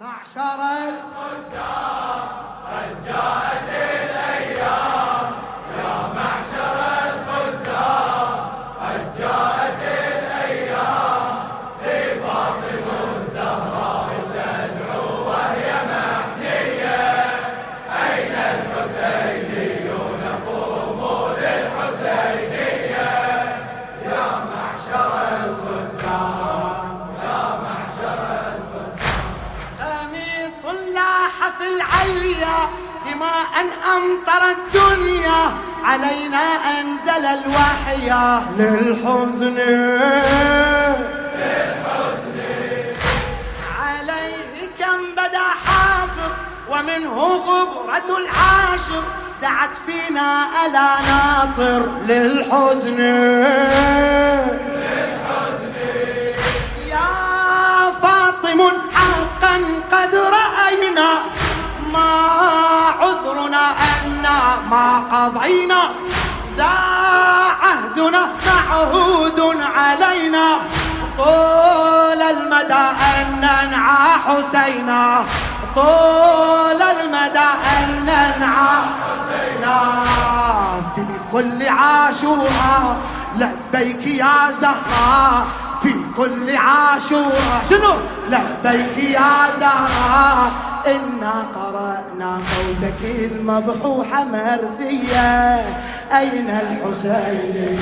معشر الخدام. قد جاءت أمطر الدنيا علينا أنزل الوحي. للحزن. عليه كم بدا حافر ومنه غبرة العاشر. دعت فينا ألا ناصر. للحزن. ما قضينا ذا عهدنا معهود علينا. طول المدى أن ننعى حسينا. طول المدى أن ننعى حسينا. في كل عاشوراء لبيك يا زهراء. في كل عاشوراء. شنو؟ لبيك يا زهراء. إنا قرأنا صوتك المبحوح مرثية أين الحسين؟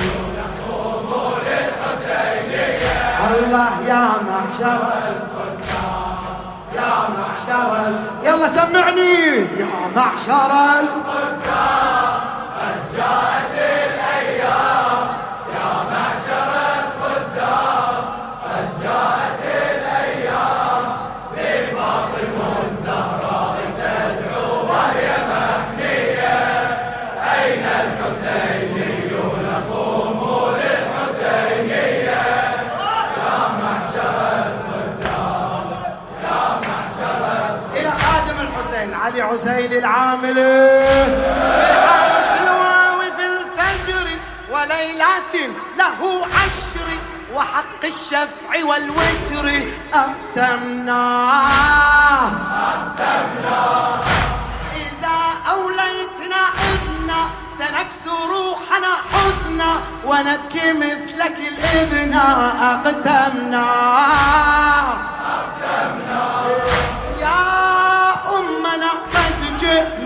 الله يا معشر الخدام يا معشر. يلا سمعني. يا معشر الخدام الحسين علي عسيل العاملي في الواو في الفجر وليلات له عشر وحق الشفع والوتر أقسمنا. أقسمنا. إذا أوليتنا إذنا سنكسر روحنا حزنا ونبكي مثلك الابنة أقسمنا.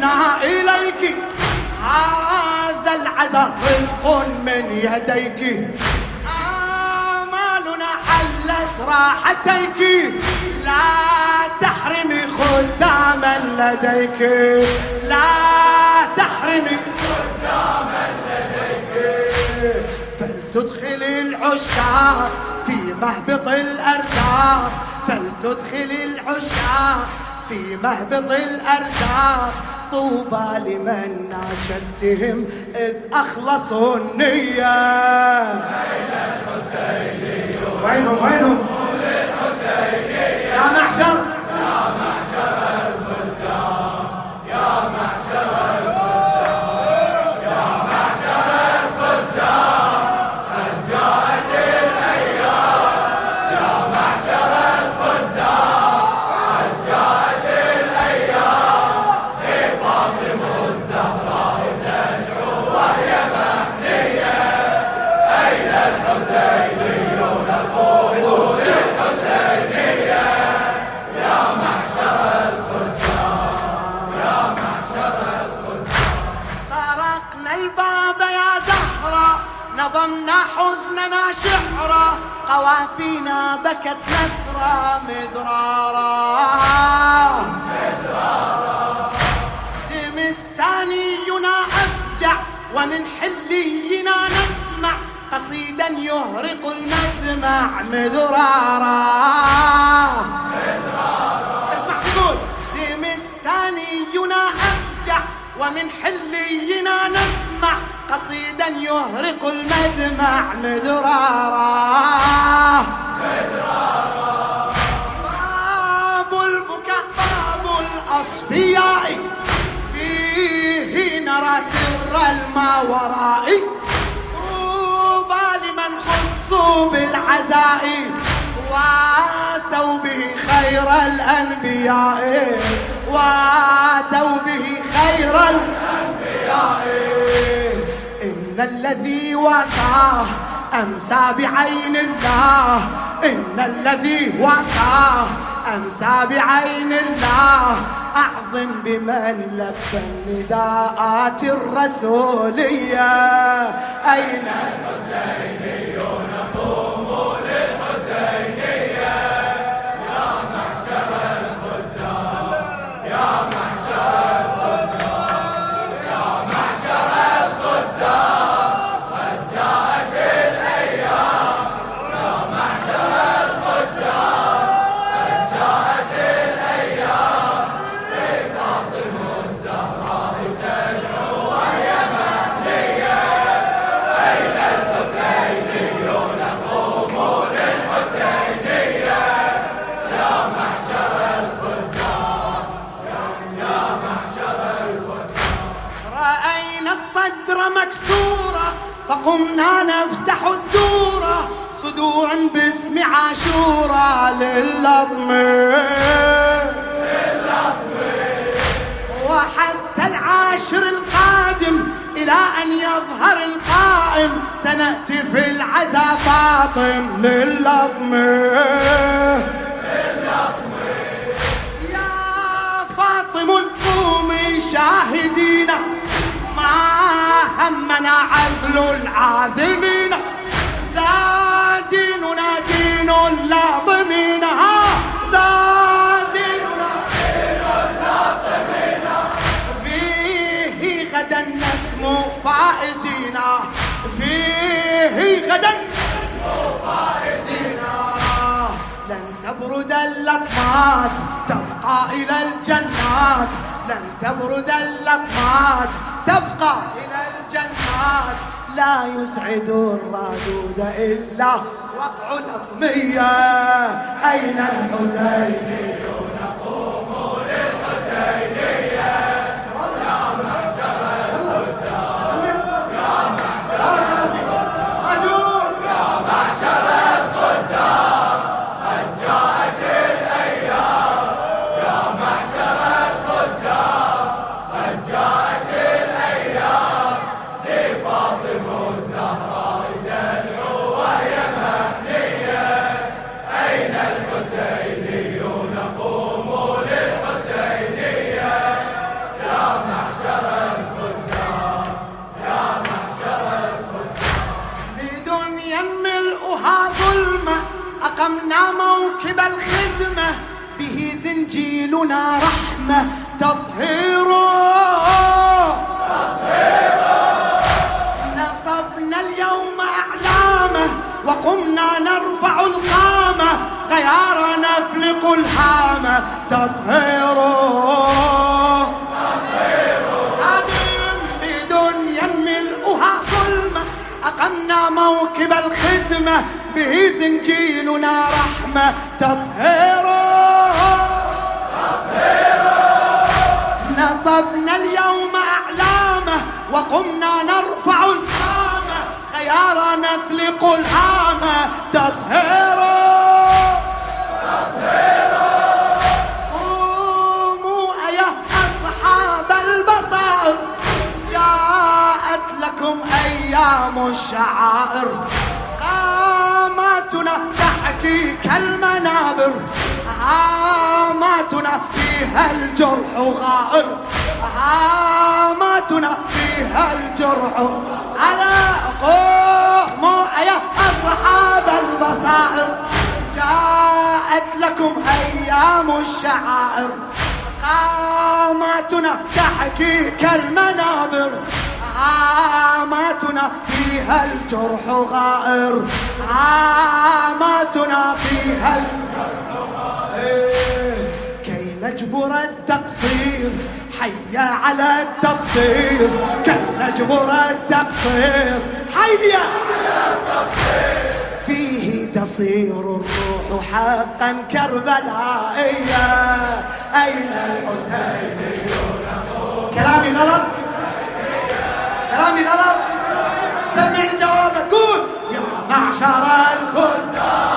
جئنا إليك. هذا العزاء رزق من يديك. آمالنا حلت راحتيك. لا تحرمي خداما لديك. لا تحرمي خداما لديك. فلتدخل العشاق في مهبط الأرزاق. فلتدخل العشاق في مهبط الأرزاق. طوبى لمن ناشدتهم إذ أخلصوا النية. وينهم وينهم يا معشر نظمنا حزننا شعرا قوافينا بكت نثرا مدرارا دمستانينا أفجع ومن حلينا نسمع قصيدا يهرق المدمع مدرارا. اسمع شو يقول. دمستانينا أفجع ومن حلينا نسمع. قصيدا يهرق المدمع مدرارا. باب البكاء باب الأصفياء. فيه نرى سر الماوراء خصوا بالعزاء وآسوا به خير الأنبياء. وآسوا به خير الأنبياء. إن الذي واساه أمسى بعين الله. إن الذي واساه أمسى بعين الله. أعظم بمن لبى النداءات الرسولية. أين الحسينيون فقمنا نفتح الدورة صدورا باسم عاشورة للطم وحتى العاشر القادم إلى أن يظهر القائم سنأتي في العزا فاطم للطم ما همنا عذل العاذلين ذا ديننا دين لاطمين. ذا ديننا دين لاطمين. فيه غدا نسمو فائزين. فيه غدا لن تبرد اللطمات تبقى إلى الجنات. لن تبرد اللطمات تبقى إلى الجنات لا يسعد الرادود إلا وقع الأطمية. أين الحسينيون نفلق الهامة تطهيره. خادم بدنيا ملؤها ظلمة أقمنا موكب الخدمة به زنجيلنا رحمة. تطهيره. نصبنا اليوم أعلامه وقمنا نرفع الهامة خيار نفلق الهامة تطهيره. تحكي كالمنابر هاماتنا فيها الجرح غائر. هاماتنا فيها الجرح. على قوموا يا أصحاب البصائر. جاءت لكم أيام الشعائر. قاماتنا تحكي كالمنابر هاماتنا فيها الجرح غائر. هاماتنا فيها الجرح غائر. كي نجبر التقصير حيا على التطهير. كي نجبر التقصير حيا على التطهير. فيه تصير الروح حقا كربلائية. أين الحسينيون كلامي غلط؟ كلامي غلط؟ اليوم أقول يا معشر الخلدان.